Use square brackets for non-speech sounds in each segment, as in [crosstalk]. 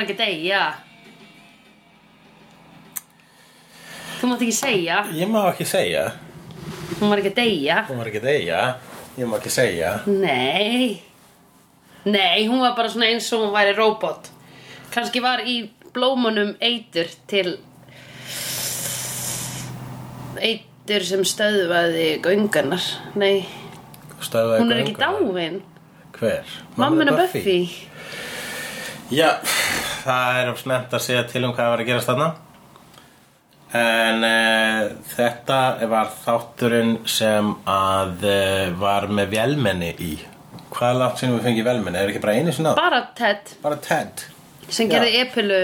Var ekki deg, já Þú mátt ekki segja. Ég má ekki segja. Hún var ekki deyja. Hún var ekki deyja. Ég má ekki segja. Nei. Nei, hún var bara svona eins og hún væri robot. Kannski var í blómunum eitur til Eitur sem stöðvaði göngarnar Nei, Stöðvaði hún er ekki dáin. Hver? Mammina Buffy? Já, það er snemt að segja til um hvað var að gerast þarna. En uh, þetta var þátturinn sem að uh, var með vélmenni í. Hvað er langt sinni við fengið vélmenni? Er ekki bara einu sinna? Bara Ted. Bara Ted. Sem gerði epilu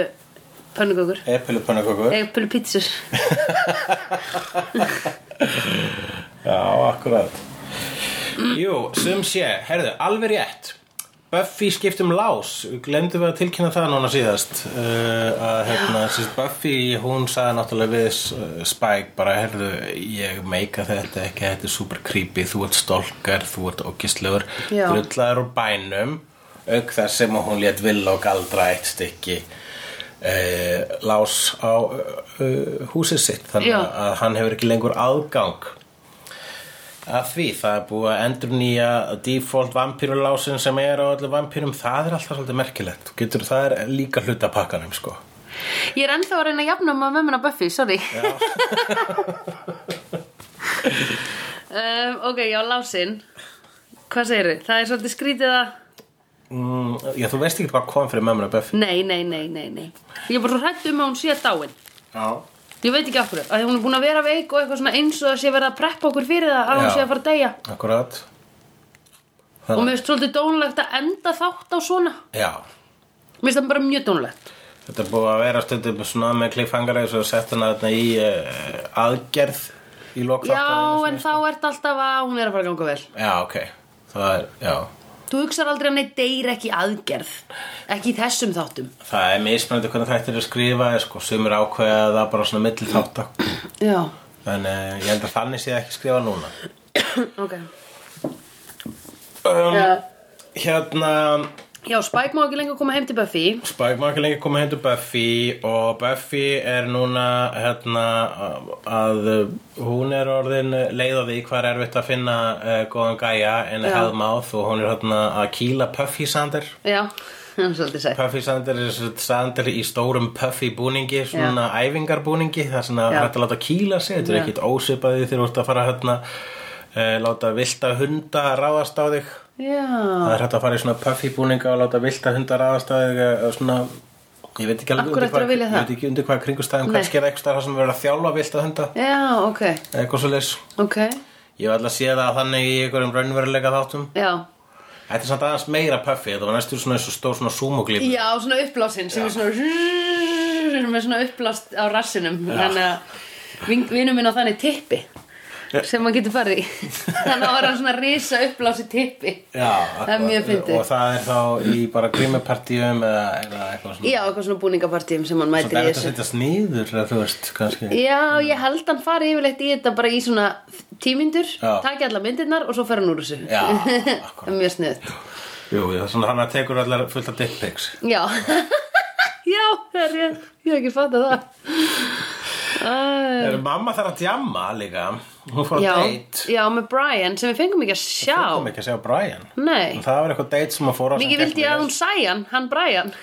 pönnukökur. Epilu pannakökur Epilu pítsur [laughs] Já, akkurat. Jú, sum sé, herðu, alveg rétt Buffy skiptum lás Glemdu við að tilkynna það núna síðast uh, að hérna, [gasps] Buffy hún sagði náttúrulega við uh, Spike bara, herðu, ég meika þetta ekki, þetta er super creepy þú ert stolkar, þú ert okkislegur Já. drullaður úr bænum auk þess sem hún lét vill og galdra eitt stykki uh, lás á uh, húsið sitt þannig Já. að hann hefur ekki lengur aðgang að því það er búið að endur nýja default vampírulásin sem er á öllu vampírum það er alltaf svolítið merkilegt. Getur, það er líka hluta pakkanum sko. Ég er ennþá að reyna að jafna með mömmuna Buffy, sorry. [laughs] Um, Ok, já, lásinn. Hvað segirðu? Það er svolítið skrítið að mm, já þú veist ekki hvað kom fyrir mömmuna Buffy. Nei, nei, nei, nei, nei. Ég er bara svo hrætt um að hún sé dáin. Já Ég veit ekki af hverju, að hún er búin að vera veik og eitthvað svona eins og að sé verið að preppa okkur fyrir það að hún sé að fara að deyja. Akkurat. Og mér finnst svolítið dónulegt að enda þátt á svona. Já. Mér finnst það bara mjög dónulegt þetta er búið að vera stundum svona með kliffhangara eins og sett hana þarna í uh, aðgerð í lok Já, en þá ert alltaf að hún er að fara að ganga vel. Já ok. Það er já Þú hugsar aldrei að neitt deyr ekki aðgerð Ekki í þessum þáttum? Það er mismunandi hvernig þættir er skrifað sko, sumir ákveða það bara svona milli þáttar Já, en uh, ég held að þannig sé ekki skrifa núna. [coughs] Ok. Um, Já, Hérna Já Spike má ekki lengur koma heim til Buffy Spike má ekki lengi koma heim til Buffy og Buffy er núna hérna að hún er orðin leið á því hvað er erfitt að finna uh, góðan gæja en Já. Hellmouth og hún er hérna að kýla Puffy Sander Já, [laughs] það er svolítið sætt Puffy Sander er sagt Sander í stórum Puffy búningi svona æfingarbúningi það er svona Já. hægt að láta kýla sig þetta er Já. ekkit ósvipaði þegar þú ert að fara hérna uh, láta vilta hunda ráðast á þig Já, Það er hægt að fara í svona puffy búninga og láta vilta hundar aðastæði svona, ég veit ekki alveg Af hverju ættirðu að vilja ég veit ekki undir hvað kringustæðum kannski er eitthvað það sem verður að þjálfa vilta hunda. Já, ok. Eitthvað svo leys Ok, ég hef alltaf séð það þannig í einhverjum raunveruleika þáttum. Já. Þetta er samt aðeins meira puffy þetta var næstur svona eins og stór svona súmuglíp Já, svona uppblásin sem er svona með svona uppblást á rassinum þannig að vinnum minn á þannig tippi sem maður getur farið í. [laughs] Þannig að vera svona risa uppblási tippi. Já, Það er mjög fyndið. og það er þá í bara grímupartíum eða, eða eitthvað svona. Já, eitthvað svona búningapartíum sem hann Svo mætir það í er þetta að þessu. setjast nýður eða þú veist kannski. Já, ég held hann fari yfirleitt í þetta bara í svona tímyndur, Já. taki allar myndirnar og svo fer hann úr þessu. Já, [laughs] Það er mjög snið Jú, já, svona hann að tekur allar fullt af dick pics. Já. [laughs] Já, það er ég, ég hef ekki fattað það. Æ. Er mamma þarf að djamma líka Hún fór að date. Já, með Brian sem við fengum ekki að sjá Fengum ekki að segja Brian. Nei, Það var eitthvað date sem að fóra mikið vildi ég að hún sæja hann, hann Brian. [laughs]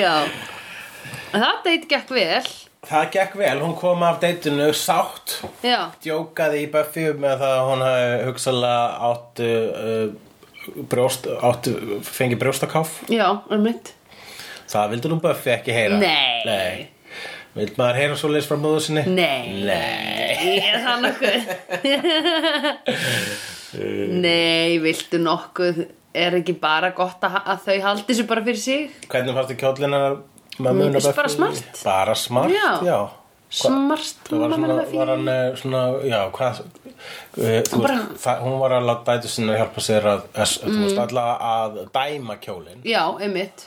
Já. Það deit gekk vel. Það gekk vel, hún kom af dateinu sátt. Já, Djókaði í Buffy með það að hún hafi hugsalega áttu uh, brjóst, áttu, fengi brjóstakáf já, um mitt Það vildi nú Buffy ekki heyra. Nei. Nei. Vild maður heyra svo leys frá móðu sinni? Nei Nei Er það nokkuð? [laughs] Nei, viltu nokkuð Er ekki bara gott að, að þau haldi sér bara fyrir sig? Hvernig fannst þið kjóllina mömmu Mm, bara smart. Bara smart, Já. já. Smart Það var svona, var hann eh, svona, já, hvað eh, þú bara- veist, það, hún var að láta dætu sinna hjálpa sér að, að þú veist, alla að dæma kjólin Já, einmitt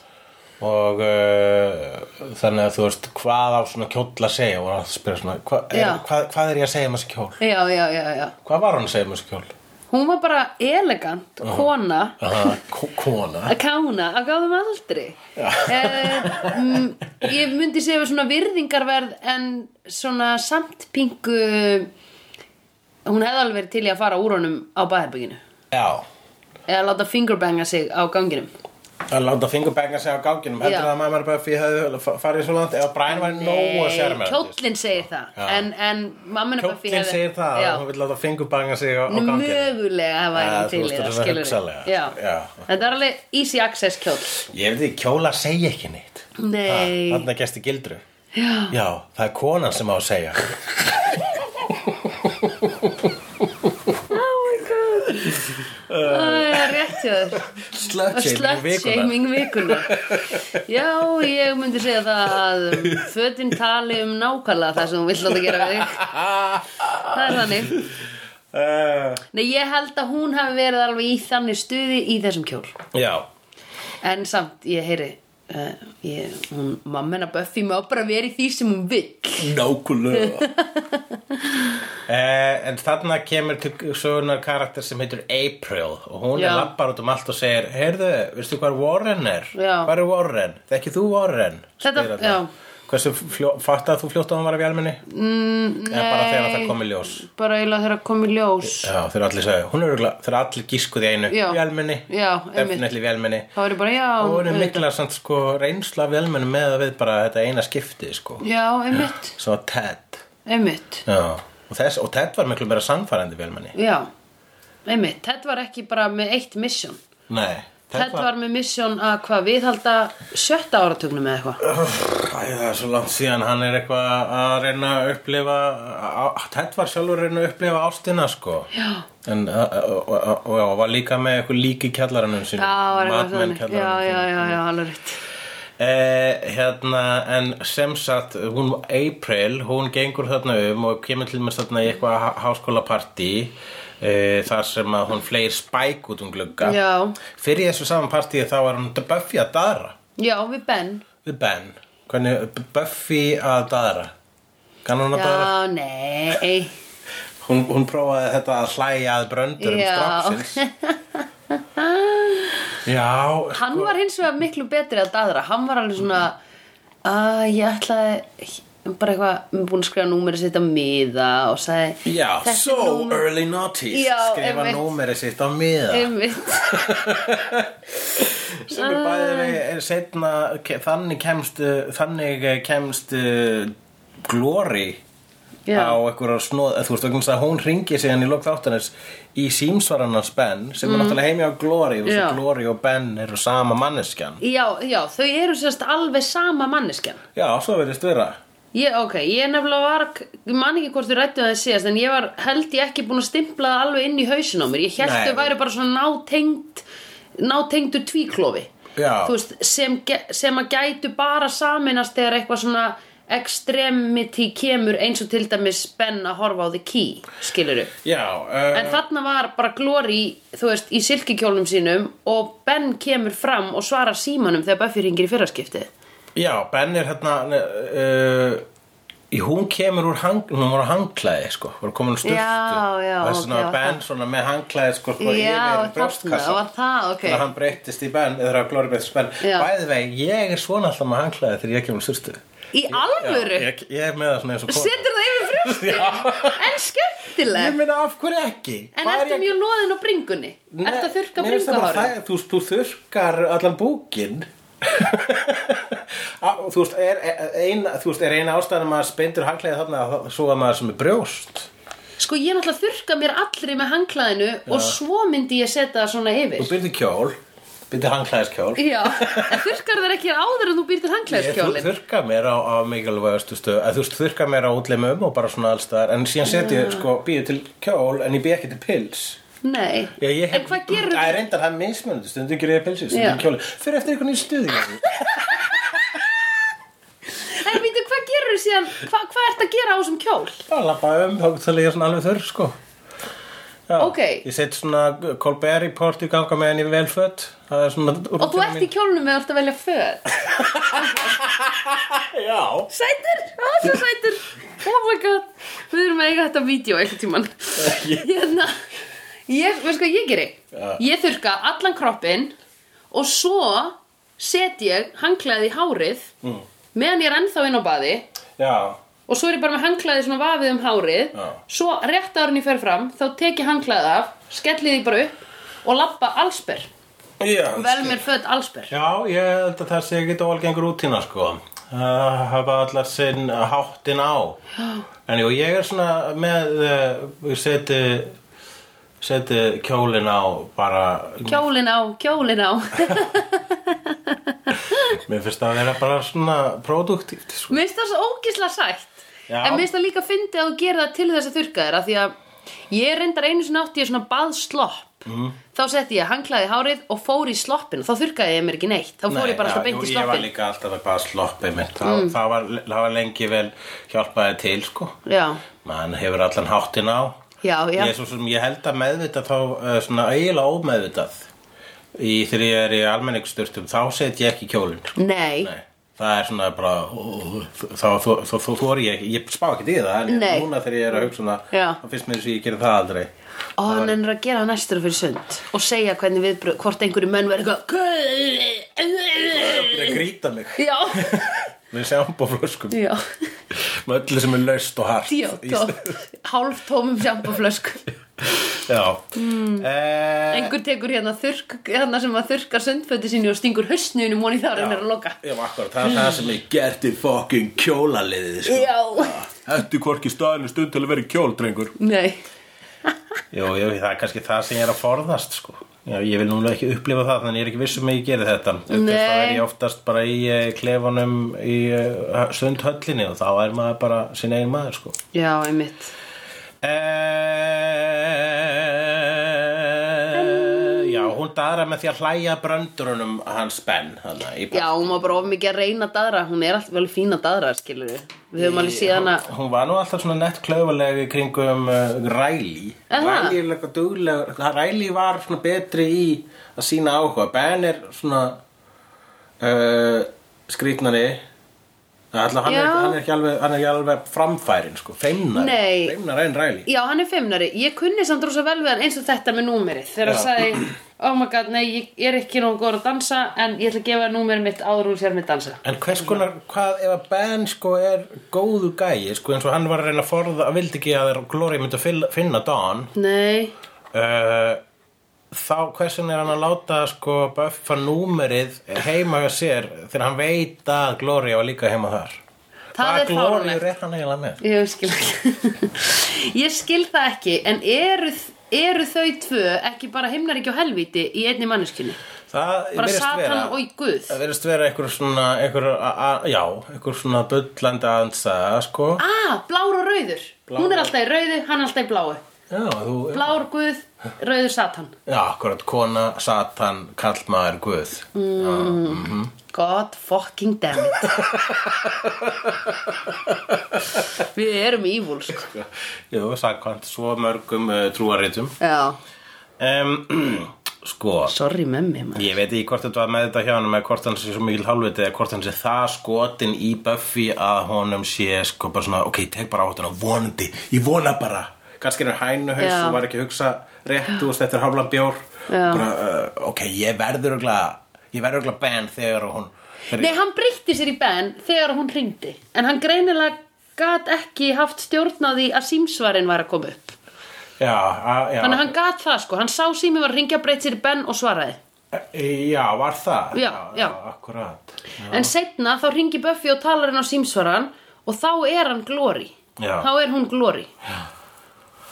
og uh, þannig að þú veist hvað á svona kjóll að segja? Og hann spyrir svona hva, er, hvað, hvað er ég að segja um þessi kjól? Já, já, já, já. Hvað var hann að segja um þessi kjól? Hún var bara elegant, kona. Aha, ko- kona. Að [laughs] kána á gáðum aldri. Eh, mm, ég myndi segja svona virðingarverð en svona samt pingu hún hefði alveg til í að fara úr honum á baðherbygginu Já, eða láta fingerbanga sig á ganginum að láta fingurbænga sig á ganginum heldur Já. að mamma Buffy hefði farið svo langt? Eða Brian var nógu að sér með kjóllin segir það. En, en Kjóllin segir það að hún vil láta fingurbænga sig á, ganginum. mögulega að væri til í það er svona skilur þetta er alveg easy access kjóll. Ég veit ekki, kjóla segja ekki neitt. Nei, Þannig að gesti gildru. Já, Já, það er konan sem á að segja. Það er rétt hjá þér Slut-shaming vikunar Slut-shaming vikunar Já, ég myndi segja það að um, fötin tali um nákvæmlega það sem hún vill láta gera við Það er þannig uh, Nei, ég held að hún hafi verið alveg í þannig stuði í þessum kjól Já En samt, ég heyri uh, ég, hún, mamma hennar Buffy má bara vera í því sem hún vill Nákvæmlega eh, En þarna kemur til sögunar karakter sem heitir April og hún Já. er lappar út um allt og segir Heyrðu, veistu hvað Warren er? Já. Hvað er Warren? Þekki þú Warren? Þetta- Spyr hann. já. Hversu fljó, fattað þú fljótt að hann var að vélminni? Mm, Eða bara þegar það kom í ljós Bara eiginlega þegar kom í ljós Já, þeir allir segja, hún er örgulega, þeir allir gískuð í einu Já. Vélminni, Já, einmitt. definitely vélminni Það var ég bara, já Og hún er auðvitað. mikla samt sko reynsla af vélminni með að við bara þetta eina skipti sko Já, einmitt, Svo Ted einmitt Já, og, þess, og Ted var miklu meira sannfærandi vélmenni. Já, einmitt, Ted var ekki bara með eitt mission. Nei, Ted var með mission að hvað viðhalda sjötta áratugnum eða eitthvað? Það er svo langt síðan hann er eitthvað að reyna að upplifa Ted var sjálfur að reyna að upplifa ástina sko. Já, En, og, og, og, var líka með eitthvað lík í kjallaranum sínum já, var Já, kjallaranum já, sínum. já, já, alveg rétt Eh, hérna, en sem sagt hún April, hún gengur þarna um og kemur til mér þarna í eitthvað há- háskólapartí eh, þar sem að hún fleir spæk út um glugga. Já. fyrir þessu saman partíi þá var hún Buffy að daðra Já, við Ben. Við Ben. Hvernig Buffy að daðra kann hún að daðra? Já, nei. Hún, hún prófaði þetta að hlæja að bröndur um Já. [laughs] Já, Hann var hins vegar miklu betri að daðra. Hann var alveg svona að ég ætlaði bara eitthvað, við búin að skrifa númerið sitt á miða og sagði Já, "Þetta er so númer-" early naughties Já, skrifa númerið sitt á miða. [laughs] Sem er bæði við er setna þannig kemst uh, þannig kemst uh, Glory Já. á einhverja snóð þú veist vegna að hún ringi síðan í lok þáttanins í símsvarannars Ben sem er náttúrulega heimi á Glory og Mm. Glory og Ben eru sama manneskjan Já, já, þau eru sérst alveg sama manneskjan já, svo verðist vera Ég, ok, ég nefnilega var, man ekki hvort þið rættu það síðast, en ég var, held ég ekki búin að stimpla það alveg inn í hausin á mér. Ég held þau væri bara svona nátengt, nátengdur tvíklofi. Já. Þú veist, sem, sem að gætu bara saminast þegar eitthvað svona extremity kemur eins og til dæmis Ben að horfa á The Key, skiluru. já, uh, En þarna var bara Glory, þú veist, í silkikjólnum sínum og Ben kemur fram og svarar símanum þegar Buffy ringir í fyrraskiptið. já, Ben er hérna uh, hún kemur úr hang, hún var á hangklæði sko, var komin úr sturtu Já, já, það er svona var Ben það. svona með hangklæði sko, sko Já, þarna, var það, ok. þannig að hann breyttist í Ben eða Glory breyttist í Ben Já. bæði veg, ég er svona alltaf með hangklæði þegar ég kemur úr sturtu Í alvöru? Já, ég, ég er með það svona eins og kona. Setur það yfir frjósti? [laughs] En Ég skemmtileg meina af hverju ekki En Hvað er ertu ég- mjög loðin á bringunni? Nei, Ertu að þurrka mér finnst það bara bringuhári? það- Þú, þú þurrkar allan búkin Á, [laughs] Þú veist, er ein, þú er eina ástæðan að maður speindur hangklæði þarna að- svo að maður sem er brjóst Sko ég náttúrulega þurrka mér allri með hangklæðinu og svo myndi ég setja það svona Þú yfir byrði kjól, byrði hangklæðiskjól Já, en þurrkar þær ekki áður en þú býr til Ég þú þurrka mér á, á mikilvægastu stöð þú veist, þurrka mér á útlimum og bara svona allstaðar en síðan setja ég, sko, býði til kjól en ég býði ekki til pils. Nei, Já, ég hef, en hvað gerur Það er reyndar það mismunandi, stundum gerir ég pilsi, stundum kjóli Fyrir eftir einhvern í stuði En veitu, hvað gerur síðan, hva, hvað ert að gera á þessum kjól? Bara lappa um, þá til ég er svona alveg þurr, sko Ok. Ég set svona Colbert Report í ganga með henni Það er svona Og þú ert í kjólnum með að velja föt? [laughs] Já. Sætur, ó, svo sætur. Oh my god. Við erum að eiga þetta vídeo eitthvað tíman [laughs] Hérna Ég, veist hvað ég geri? Já. Ég þurka allan kroppinn Og svo set ég hangklæði í hárið Mm. Meðan ég er ennþá inn á baði. Já Og svo er ég bara með hangklæði svona vafið um hárið. Já. Svo rétt árin ég fer fram Þá tek ég hangklæði af Skelli því bara upp Og labba allsber. Já, Vel mér föt allsber. Já, ég held að það sé ekki ólgengur rútína sko. Að hafa allar sinn háttin á. En jú, ég er svona með uh, seti seti kjólin á bara, Kjólin á, kjólin á. [laughs] Mér finnst það að vera bara svona produktíft sko. Mér finnst það svo ógislega sætt Já. En mér finnst það líka fyndið að þú gerir það til þess að þurrka þér af Því að ég reyndar einu sinni átti ég svona baðslopp. Mm. Þá setti ég hanglaði hárið og fór í sloppin Þá þurrkaði ég mér ekki neitt. Þá fór ég bara alltaf beint í jú, ég var sloppin líka alltaf að bara sloppið mitt það, það, var, það var lengi vel hjálpaði til sko. Já, mann hefur allan háttin á. Já, já. Ég, svo sem, ég held að meðvitað þá uh, svona eiginlega ómeðvitað í, þegar ég er í almenningsturtum þá set ég ekki kjólinn sko. Nei, Nei, það er svona bara þá þóri ég ég spá ekki í það en Nei. núna þegar ég er að hugsa Já. þá finnst mér þess að ég gerir það aldrei. Og hann er að gera næstur fyrir sund Og segja hvernig viðbröð Hvort einhverju menn verður Það eitthvað er að grýta mig. Já, [laughs] með sjámbóflöskum já með öllu sem er laust og hart Já, hálf tómum sjampaflösk [laughs] Já. Mm. Einhver tekur hérna þurrk Hérna sem að þurrka sundföti sínu Og stingur hausnunum honi þar en er að loka. Já, akkurat, það er það sem er gert í fucking kjólaliðið sko. Já, er hvorki staðinu stund til að vera í kjól, drengur nei Jú, jú, það er kannski það sem ég er að forðast sko. Já, ég vil núna ekki upplifa það þannig ég er ekki viss um að ég geri þetta. Þá er ég oftast bara í uh, klefanum í uh, sundhöllinni og þá er maður bara sinn eigin maður sko. Já, einmitt. Uh, hún daðra með því að hlæja bröndurunum hans Ben hana, í Já, hún var bara of mikið að reyna að daðra. Hún er alltaf vel fín að daðra, skilur við Við höfum alveg síðan að Hún var nú alltaf svona nett klaufaleg í kringum uh, Riley. Aha. Riley er líka dugleg Riley var svona betri í að sína áhuga. Ben er svona uh, skrýtnari. Alltaf, hann, er, hann, er ekki alveg, hann er ekki alveg framfærin sko, feimnari, feimnari en Riley. Já, hann er feimnari. Ég kunni samt rosa vel við hann eins og þetta með númerið. Þegar Já. sagði [clears throat] Oh my god, nei, ég er ekki nóg góð að dansa En ég ætla að gefa númerið mitt áður hún sér mitt dansa. En hvers konar, hvað ef að Ben sko er góðu gæi, sko eins og hann var að reyna að forða, vildi ekki að Glory myndi að finna- Dawn Nei, uh, þá hversin er hann að láta sko buffa númerið heima hjá sér þegar hann veit að Gloria var líka heima þar? Það er Gloria með? ég skil ekki. [laughs] Ég skil það ekki En eru, eru þau tvö ekki bara himnaríki og helvíti í einni manneskinni? Bara Satan vera og í Guð? Það verðist vera einhver svona einhver, a, a, já, einhver svona bullandi anstæða sko. Ah, blár og rauður. Blár Hún er alltaf í rauðu, hann alltaf í bláu Já, þú, Blár Guð, rauður Satan. Já, akkurat kona, Satan, kallmaður, Guð. Mm. God fucking damn it. Við erum evil sko. [laughs] Jú, sagkvæmt svo mörgum uh, trúaritum Já, um, [clears throat] Sko. Sorry memmi maður. Ég veit ekki hvort þetta var með þetta hjá hann eða hvort hann sé svo mikil hálfviti eða hvort hann sé það skotin í Buffy að honum sé sko bara svona ok, tek bara áttuna, vonandi, ég vona bara kannski er hann hænuhaus Já. og var ekki að hugsa rétt, veist, þetta er hálflan bjór Já. bara, uh, ok, ég verður örugglega Ben þegar hún þegar Nei, hann breytti sér í Ben þegar hún hringdi En hann greinilega gat ekki haft stjórn á því að símsvarin var að koma upp Já, að, já, Þannig að hann gat það sko Hann sá sími var að ringja breytt sér í Ben og svaraði já, var það? Já, já. akkurat En setna þá ringi Buffy og talar hann á símsvaran Og þá er hann Já. Þá er hún Glory já.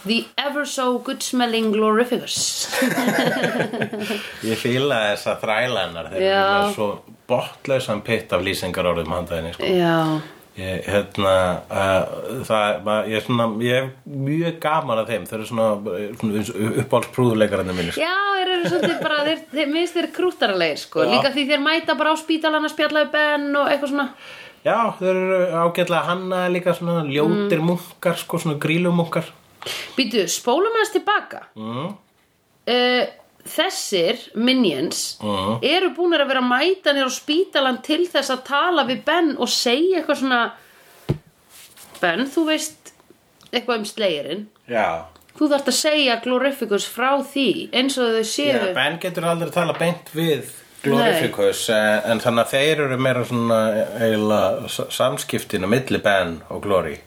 The ever so good smelling glorificus Ég fíla þess að þræla hennar þegar Já. hún er svo bottlausan pitt af lýsingar orðum handaðinni sko. Ég, hérna, uh, það, ég, er svona, ég er mjög gaman að þeim, þeir eru svona, svona uppáhaldsprúðuleikarandi minni. sko. Já, þeir eru svolítið bara, þeir, þeir minnst þeir krútaralegir sko, líka því þeir mæta bara á spítalan að spjalla við Ben og eitthvað svona Já, þeir eru ágætlega hanna líka svona ljótir munkar, sko, svona grílumunkar. Býtu, spólum aðeins tilbaka mm. uh, Þessir minions Mm. eru búnir að vera að mæta nér á spítalan til þess að tala við Ben og segja eitthvað svona Ben, þú veist eitthvað um slegirinn Já, Þú þarft að segja Glorificus frá því eins og þau séu Já, Ben getur aldrei tala beint við Glorificus en, en þannig að þeir eru meira svona eiginlega samskiptin á milli Ben og Glory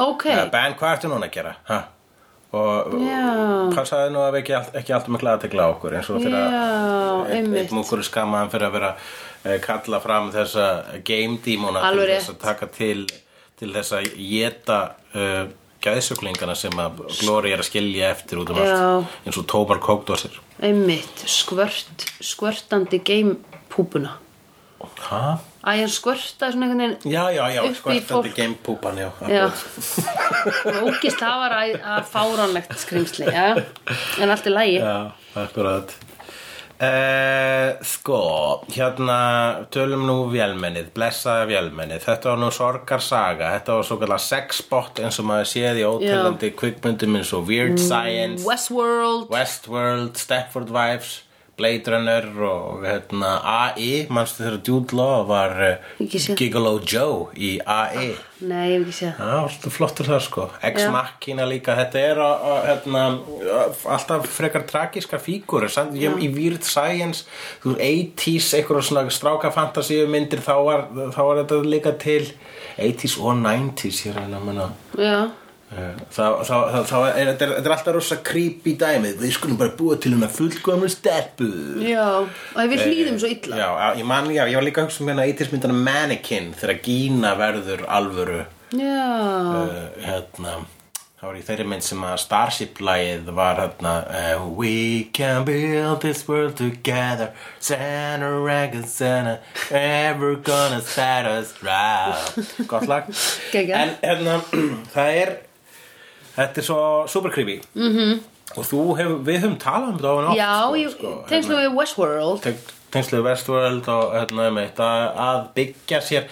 Ok, ja, Ben, hvað ertu núna að gera? Ha? Og Já. passaði nú að við ekki, ekki alltaf með glaðategla á okkur eins og fyrir Já, að einmitt. einn múkur er skammaðan fyrir að vera eh, kalla fram þessa game dímona til þess að taka til til þess að geta uh, gæðsöklingana sem að Glory er að skilja eftir út um Já. allt eins og tópar kókdósir einmitt skvört, skvörtandi gamepúpuna Hæ? Æ, hann skvörtaði svona einhvern veginn Já, já, já, fólk. gamepúpan, já. Já, [laughs] ógist það var að, að fáránlegt skrimsli, já, en allt er lægi. Já, akkurat. Uh, sko, hérna tölum nú vélmennið, blessaða vélmennið. Þetta var nú sorgarsaga, þetta var svo kallar sexbot eins og maður séð í ótegandi kvikmyndum eins og Weird Science, Westworld, Westworld, Stepford Wives, Blade Runner og hérna AI, manstu þegar Jude Law var séð. Gigolo Joe í AI. nei, ég hef ekki séð það. Já, alltaf flottur það sko Ex Já. Machina líka, þetta er á, á, hérna, alltaf frekar tragiska fígur í Weird Science þú veist, 80s, einhverjum svona stráka fantasíu myndir, þá var, þá var þetta líka til 80s og 90s ég reyna að manna Já, þá, þá, þá, þá er þetta alltaf rosa creepy dæmið. Við skulum bara búa til hérna fullkomur stelpu. Já, og við hlýðum svo illa. Já, ég man, já, ég var líka að hugsa um hérna 80s myndana Mannequin þegar Gína verður alvöru. Já, uh, hérna það var í þeirri mynd sem að Starship-lægið var hérna uh, We can build this world together. Santa Reagan Santa Ever gonna set us right. Gott lag. En hérna, [clears throat] það er Þetta er svo super creepy. -hmm. Mhm. Og þú hefur, við höfum talað um þetta á hann oft já, sko, sko, tengslu við Westworld. Teng- tengslu Westworld og hérna um eitt að, byggja sér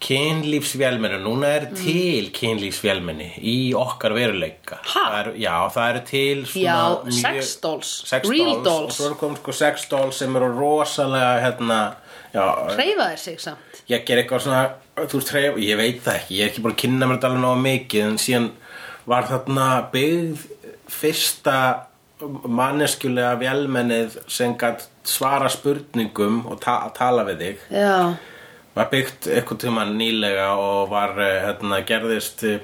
kynlífsvélmenni. Núna er til kynlífsvélmenni í okkar veruleika. Það er, já, það eru til svona Já, mjög- sex dolls, sex real dolls, og svo er komið sko sex dolls sem eru rosalega hérna, Hreyfa þér sig samt. ég ger eitthvað svona þú veist, hreyf, ég veit það ekki, ég er ekki bara að kynna mér þetta alveg nóg mikið en síðan var þarna byggð fyrsta manneskjulega vélmennið sem gætt svara spurningum og ta tala við þig? Já, var byggt eitthvað tíma nýlega og var eh, hérna, gerðist eh,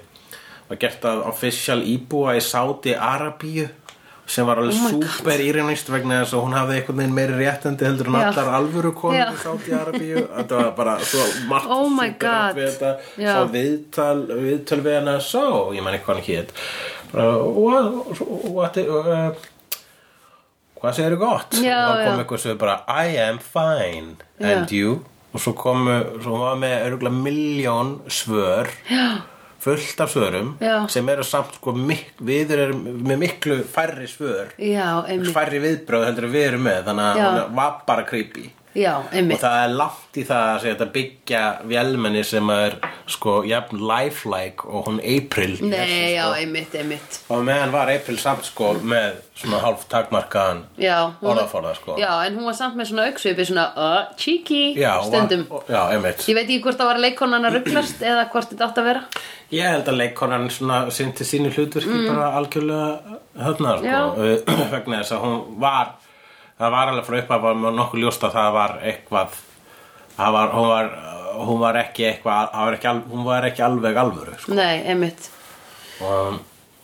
var gert að official íbúa í Sáti Arabíu sem var alveg Oh super írinist vegna þess að hún hafði einhvern veginn meiri réttindi heldur en allar alvöru konur Já. í Arabíu þetta var bara svo margt Oh super við þetta svo viðtal, viðtal við hana svo, ég man ekki hvað hann hét. Bara what, uh, hvað segirðu gott? Já, og það kom eitthvað sem bara I am fine. And Já. you? Og svo komu, svo var með örgulega miljón svör. Já, fullt af svörum Já. sem eru samt sko mik við erum með miklu færri svör já, færri viðbröð heldur við erum með þannig að Já. hún var bara creepy Já, og það er langt í það að segja þetta byggja vélmenni sem er sko jafn lifelike og hún April Nei, já, sko. einmitt, einmitt. og meðan var April samt sko með svona hálf takmarkaðan orðaforða sko Já, en hún var samt með svona auksvipi svona uh, cheeky stundum. var, já, einmitt Ég veit ekki hvort það var leikonan að rugglast eða hvort þetta átt að vera. Ég held að leikkonan svona sinti sínu hlutverki bara algjörlega höfna sko, Já. [clears throat] vegna þess að hún var það var alveg frá upphaf var nokkuð ljóst að það var eitthvað það var, hún var hún var ekki eitthvað var ekki, hún var ekki alveg alvöru sko. Nei, einmitt. og,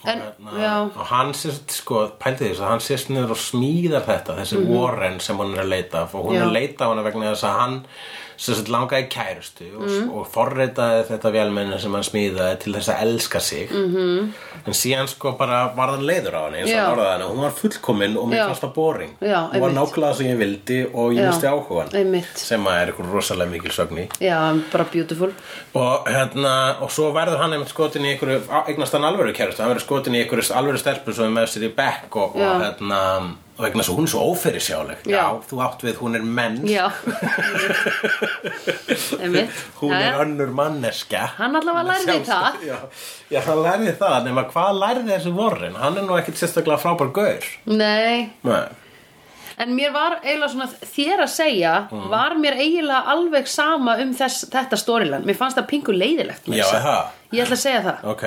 En, og, já. og hann sést sko, pældi þess að hann sést niður og smíðar þetta þessi Warren sem hún er að leita og hún. Já. er að leita af hana vegna þess að hann sem sagt langaði kærustu og, Mhm. og forritaði þetta vélmenni sem hann smíðaði til þess að elska sig -hmm. en síðan sko bara var hann leiður á hann eins og hann og hún var fullkomin og mér fannst það boring Já, hún var nákvæmlega sem ég vildi og ég misti áhugan einmitt. sem að er eitthvað rosalega mikil sögni Já, bara beautiful. og hérna og svo verður hann einmitt skotin í einhverju eignast hann alvöru kærustu, hann verður skotin í einhverju alvöru stelpu sem er með sér í bekk og, og hérna og vegna þess að hún er svo ófyrirsjáleg Já. þú átt við, hún er menn. Já. [laughs] Hún er önnur manneska Hann allavega lærði það. já, já, hann lærði það, nema hvað lærði þessi vorrin hann er nú ekkit sérstaklega frábær gaur. Nei, Nei. en mér var eiginlega svona þér að segja Mm. var mér eiginlega alveg sama um þess, þetta stóriland mér fannst það pingu leiðilegt já, ég ætla að segja það. Ok.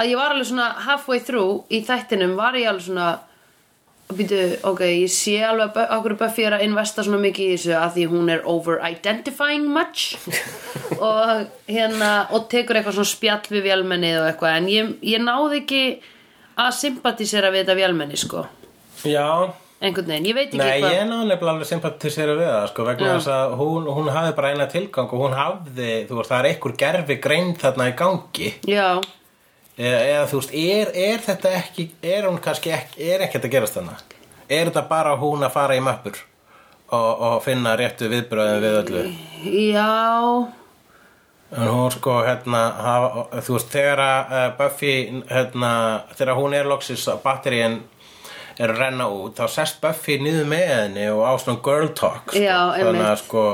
Að ég var alveg svona halfway through í þættinum var ég alveg svona býtu, ok, ég sé alveg okkur Buffy er að investa svona mikið í þessu að því hún er over-identifying much. [laughs] Og hérna og tekur eitthvað svona spjall við vélmennið og eitthvað en ég, ég náði ekki að sympatísera við þetta vélmenni sko. Já, einhvern veginn, ég veit ekki Nei, hvað. ég náðu nefnilega alveg sympatisera við það sko, vegna þess að hún, hún hafði bara eina tilgang og hún hafði, þú veist, það er einhver gerfi greind þarna í gangi. Já, eða, eða þú veist, er, er þetta ekki er hún kannski ekki, er ekkert að gerast þarna? Er þetta bara hún að fara í mappur og, og finna réttu viðbröðum við öllu? Já. En hún sko, hérna hafa, þú veist, þegar að uh, Buffy hérna, þegar hún er loksis að batteríin er að renna út, þá sest Buffy niður með henni og á svona girl talk sko. Þannig að sko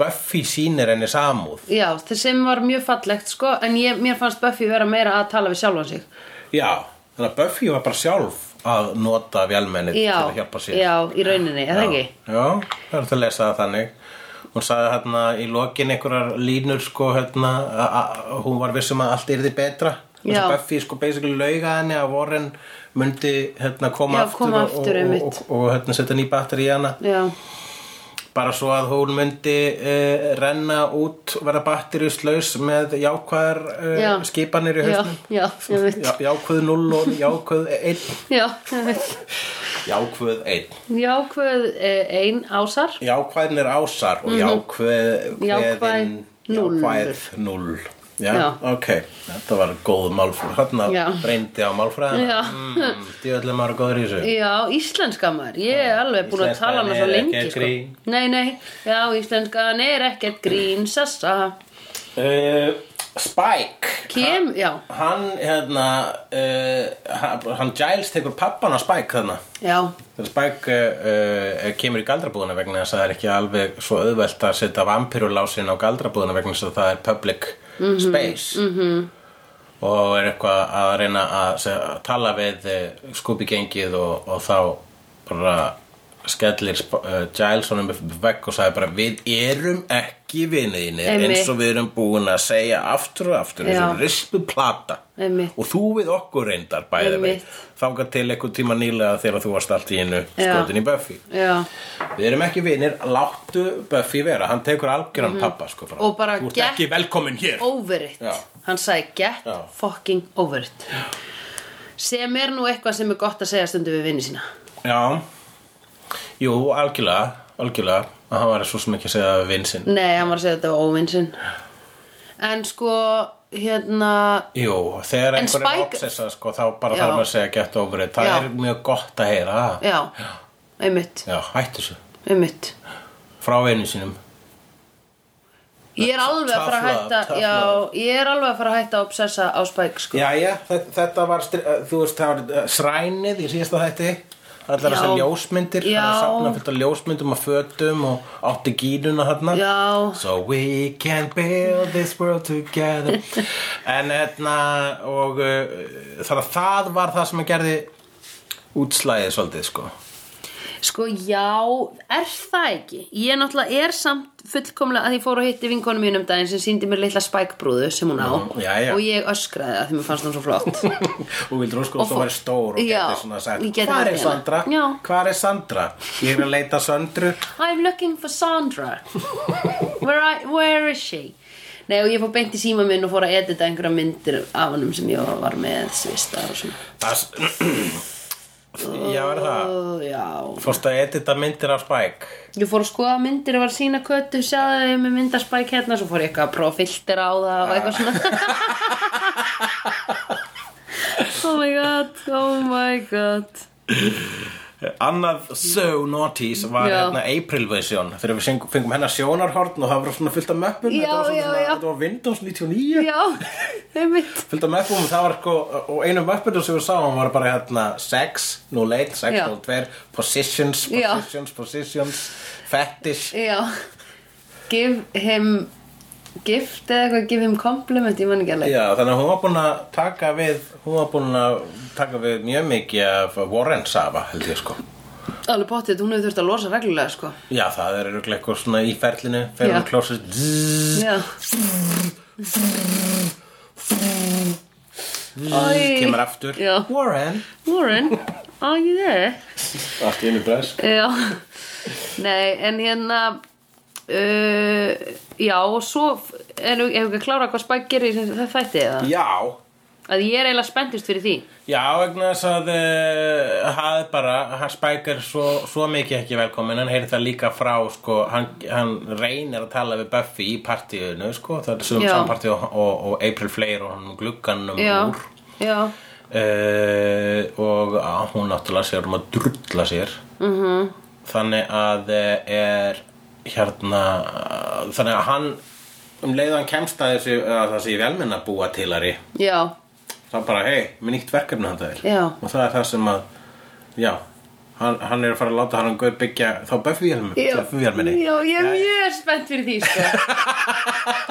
Buffy sýnir henni samúð. Já, það sem var mjög fallegt sko en ég, mér fannst Buffy vera meira að tala við sjálfan sig. Já, þannig að Buffy var bara sjálf að nota vélmennið til að hjálpa sér. já, í rauninni, er það ekki? Já, það er til að lesa það þannig. Hún sagði hérna í lokin einhverjar línur sko hérna hún var vissum að allt yrði betra. Þess að Buffy sko basically lauga henni að Warren myndi hérna koma Já, aftur, koma og, aftur, og, og, og, hérna setja ný batteri í hana. Já, bara svo að hún myndi uh, renna út verða batteriuslaus með jákvæðar uh, Já. skipanir í hausnum. Já, Já, jákvæð 0 og jákvæð 1 Já, ég veit. Jákvæð 1 Jákvæð eh, ein ásar. Jákvæðin er ásar og jákvæð Mhm. Jákvæð núll. jákvæð 0 Já, Já. ok, þetta var góð málfræð hérna Já. reyndi á málfræðina. Mm, Djöðlega maður góður í þessu. Já, íslenska maður, ég er alveg búin að tala hana svo er lengi sko. Nei, nei, já, íslenskan er ekkert grín, sassa. Uh, Spike. Kem, já, hann hérna uh, hann, hann Giles tekur pappan á Spike þarna. Já, þegar Spike uh, kemur í galdrabúðuna vegna þess að það er ekki alveg svo auðvelt að setja vampirulásin á galdrabúðuna vegna þess að það er public space -hmm. og er eitthvað að reyna að, segja, að tala við uh, skúpigengið og, og þá bara skellir uh, Giles honum vegg og sagði bara við erum ekki vinniðinni eins og við erum búin að segja aftur og aftur eins og rispu plata Einmitt. og þú við okkur reyndar bæði Einmitt. þangað til einhvern tíma nýlega þegar þú varst allt í Já. skotin í Buffy já við erum ekki vinir, láttu Buffy vera hann tekur algjöran pappa sko, bara. Mhm. Og bara get- ekki velkomin hér Over it Já. Hann sagði get Já. fucking over it Sem er nú eitthvað sem er gott að segja stundu við vinni sína já, jú, algjörlega algjörlega, að hann var svo sem ekki að segja það við vinn sinn Nei, hann var að segja þetta var óvinn sinn En sko, hérna jú, þegar En einhver er Spike- obsessa sko, þá bara Já. þarf maður að segja get over it það Já. er mjög gott að heyra það. Já, einmitt, já, hættu þessu einmitt frá vinnu sínum Ég er alveg að fara að Tough hætta love, tough Já, love. ég er alveg að fara að hætta að obsessa á Spike sko. Jæja, þetta, þetta var, uh, þú veist, það var uh, srænið í síðasta þætti Allar Já. þessar ljósmyndir Já. Það er safna fullt af ljósmyndum og fötum og átti gínuna þarna Já. So we can build this world together [laughs] En hérna, og uh, þannig að það var það sem að gerði útslæðið svolítið, sko Sko, já, er það ekki? Ég náttúrulega er samt fullkomlega að ég fór og hitti vinkonu mín um daginn sem síndi mér litla spækbrúðu sem hún á Já, já, já. og ég öskraði það því mér fannst hún svo flott [laughs] og vildur ósku Og að fó- væri stór og Já, geti svona geti Hvar haft er hérna." Sandra? Já. Hvar er Sandra? Ég er að leita Söndru I'm looking for Sandra [laughs] where, I, where is she? Nei, og ég fór beint í síma minn og fór að edita einhverja myndir af honum sem ég var með svistar og svona Það [clears throat] Já, er það? Já, Fórst að edita myndir af Spike? Ég fór að skoða myndir og var að sína köttu sjáðu með myndarspæk hérna svo fór ég eitthvað að prófa að filtera á það og eitthvað svona. [laughs] Oh my god, oh my god Annað so naughties var Já. hérna April Vision Þegar við syng- fengum hennar sjónarhorn og það var svona fullt af möppum Já, Þetta var, svona, já, já. þetta var Windows 99 Já, [laughs] einmitt fullt af möppum og var sko og einu möppinu sem við sáum var bara hérna sex, 01, 6, Já. 02 positions, positions, positions fetish Já Give him gift eða eitthvað, give him compliment, ég man ekki alveg. Já, þannig að hún var búin að taka við hún var búin að taka við mjög mikið af Warren Safa held ég sko. Alveg pottið, hún hefur þurft að losa reglulega sko. Já, það er örugglega eitthvað svona í ferlinu fer Já. hún klósið kemur aftur. Já. Warren? Warren, are you there? Allt í einu bless Já. Nei, en hérna uh, Já, og svo erum við ekki að klára hvað Spike gerir í þetta þætti eða? Já, Að ég er eiginlega spenntist fyrir því Já, vegna þess að uh, það er bara, hann spækar svo, svo mikið ekki velkomin, hann heyri það líka frá, sko, hann, hann reynir að tala við Buffy í partíinu, sko, það er sem Já. sampartí og, og, og April Flare og hann glugganum Já, úr já, uh, og á, hún náttúrulega sér um að drulla sér Mhm. -hmm. þannig að eh, er hérna, þannig að hann um leið og hann kemst að þessu, að það sé velmenna búa tilari já. þá bara, hei, með nýtt verkefni handa þér Já. og það er það sem að já, hann, hann er að fara að láta hann að byggja þá Buffy-vélminni Já, [laughs] ég er mjög spennt fyrir því sko.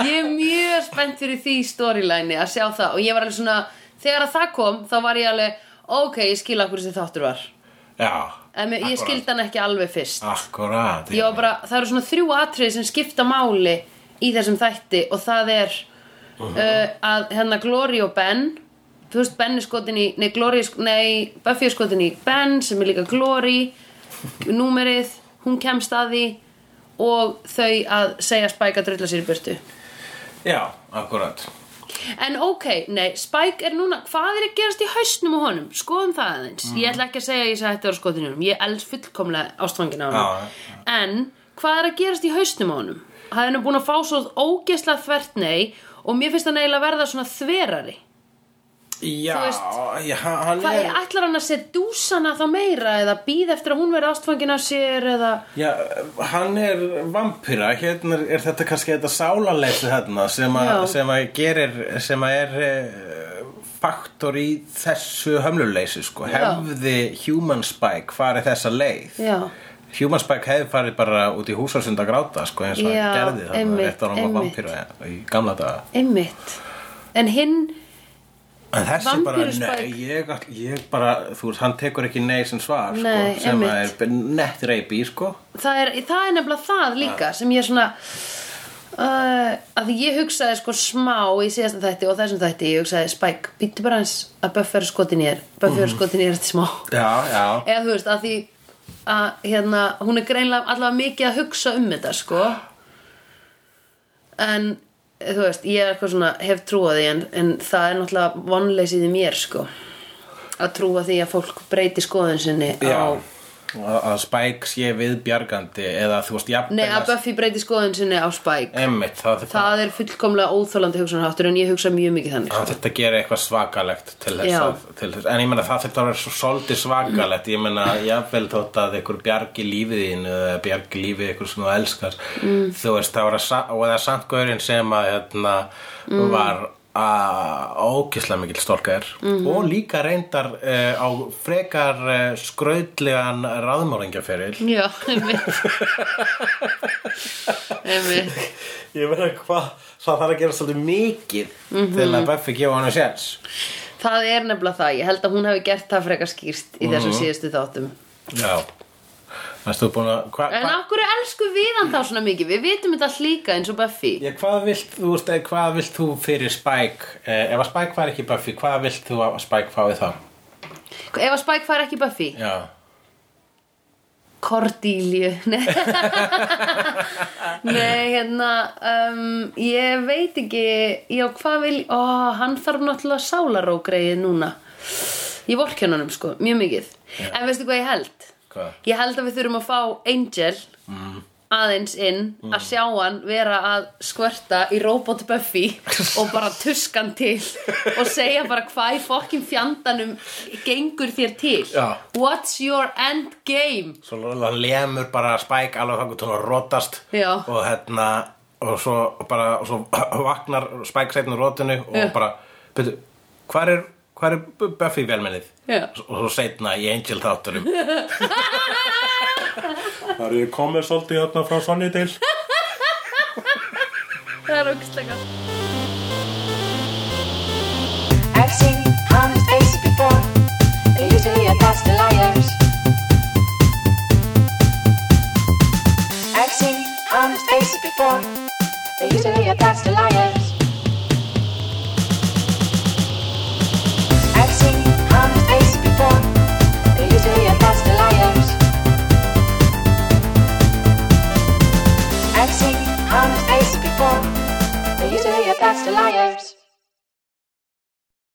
Ég er mjög spennt fyrir því storyline að sjá það. Og ég var alveg svona þegar að það kom þá var ég alveg ok, ég skil akkur þessi þáttur var en ég Akkúrat. skildi hann ekki alveg fyrst. Akkurat var bara, það eru svona þrjú atrið sem skipta máli í þessum þætti og það er uh, að hérna Glory og Ben þú veist Ben er skotin í nei, Glory, nei Buffy er skotin í Ben sem er líka Glory númerið, hún kemst að því og þau að segja Spike að drulla sér í burtu. Já, akkurat En ok, nei, Spike er núna Hvað er að gerast í hausnum á honum? Skoðum það aðeins. Ég ætla ekki að segja að ég sagði þetta á skotinum Ég els fullkomlega ástfangin á honum. Já, En hvað er að gerast í hausnum á honum? Hann er nú búin að fá svo ógesla þvert nei Og mér finnst hann eiginlega verða svona þverari já, veist, já hann er er, ætlar hann að setja dúsana þá meira Eða býð eftir að hún verði ástfangin af sér Eða Já, hann er vampíra, hérna er- er þetta kannski þetta sálarleysi þarna sem, a, sem að gerir, sem að er uh, faktor í þessu hömluleysi, sko. Já. Hefði Human Spike farið þessa leið? Já. Human Spike hefði farið bara út í húsasund að gráta, sko, eins og Já, gerði einmitt, rétt ára hann var vampíra í gamla daga. einmitt En hinn En þessi bara, nei, ég, ég bara, þú veist, hann tekur ekki nei sem svar, Nei, sko, sem einmitt. er nett reypi, sko. það er, það er nefnilega það líka sem ég er svona uh, að ég hugsaði sko smá í síðasta þætti og þessum þætti ég hugsaði Spike, býttu bara hans að Buffy er skotin í er Buffy er skotin í er eftir smá Já, já. eða þú veist að því að hérna, hún er greinlega allavega mikið að hugsa um þetta sko en þú veist, ég er eitthvað svona hef trúað því en, en það er náttúrulega vonleysið í mér sko. Að trúa því að fólk breyti skoðun sinni Já, á að Spike sé viðbjargandi eða þú veist jafnvel Nei, að Buffy breyti skoðun sinni á Spike. Einmitt, það, það, Það er fullkomlega óþólandi hugsunarháttur en ég hugsa mjög mikið þannig að þetta gerir eitthvað svakalegt til þess, að, til þess en ég meina það þetta er svo svolítið svakalegt. Ég meina jafnvel þótt að einhver bjargi lífið þín eða bjargi lífið einhver sem þú elskar mm. þú veist það var að og eða samt gaurinn sem að hérna var ógislega mikill storkar Mhm. og líka reyndar uh, á frekar uh, skrautlegan ráðmóringjaferil Já, einmitt [laughs] Einmitt Ég meina hvað, það þarf að gera svolítið mikið Mhm. til að Buffy gefa hann að séns. Það er nefnilega það, ég held að hún hefði gert það frekar skýrt í Mhm. þessum síðustu þáttum Já. Hva, En af hverju elsku við hann þá svona mikið? Við vitum þetta líka eins og Buffy já, hvað vilt þú, eh, hvað vilt þú fyrir Spike, eh, ef að Spike var ekki Buffy, hvað vilt þú að Spike fái þá? Ef að Spike fær ekki Buffy Já. Cordelia [laughs] Nei, Nei hérna um, Ég veit ekki Já, hvað vil Ó, hann þarf náttúrulega sálarógreið núna Ég vorkjörn honum sko, mjög mikið En veistu hvað ég held? Hvað? Ég held að við þurfum að fá Angel aðeins inn að sjá hann vera að skvörta í Robot Buffy og bara tuskan til og segja bara hvað í fokkin fjandanum gengur þér til Já. What's your end game? Svo lemur bara Spike alveg þangur til að rótast og hérna og svo bara og svo vaknar Spike úr rótinu og Já. bara byrju, hvað er, hvað er Buffy velmennið? Já. og svo seinna í Angel þátturum [laughs] Það er ég komið svolítið hérna frá Sunnydale Það er aukslega I've seen honest faces before. They're usually a pass to liars. I've seen honest faces before. They're usually a pass to liars. I've seen harmless face before. They used to hear best the liars.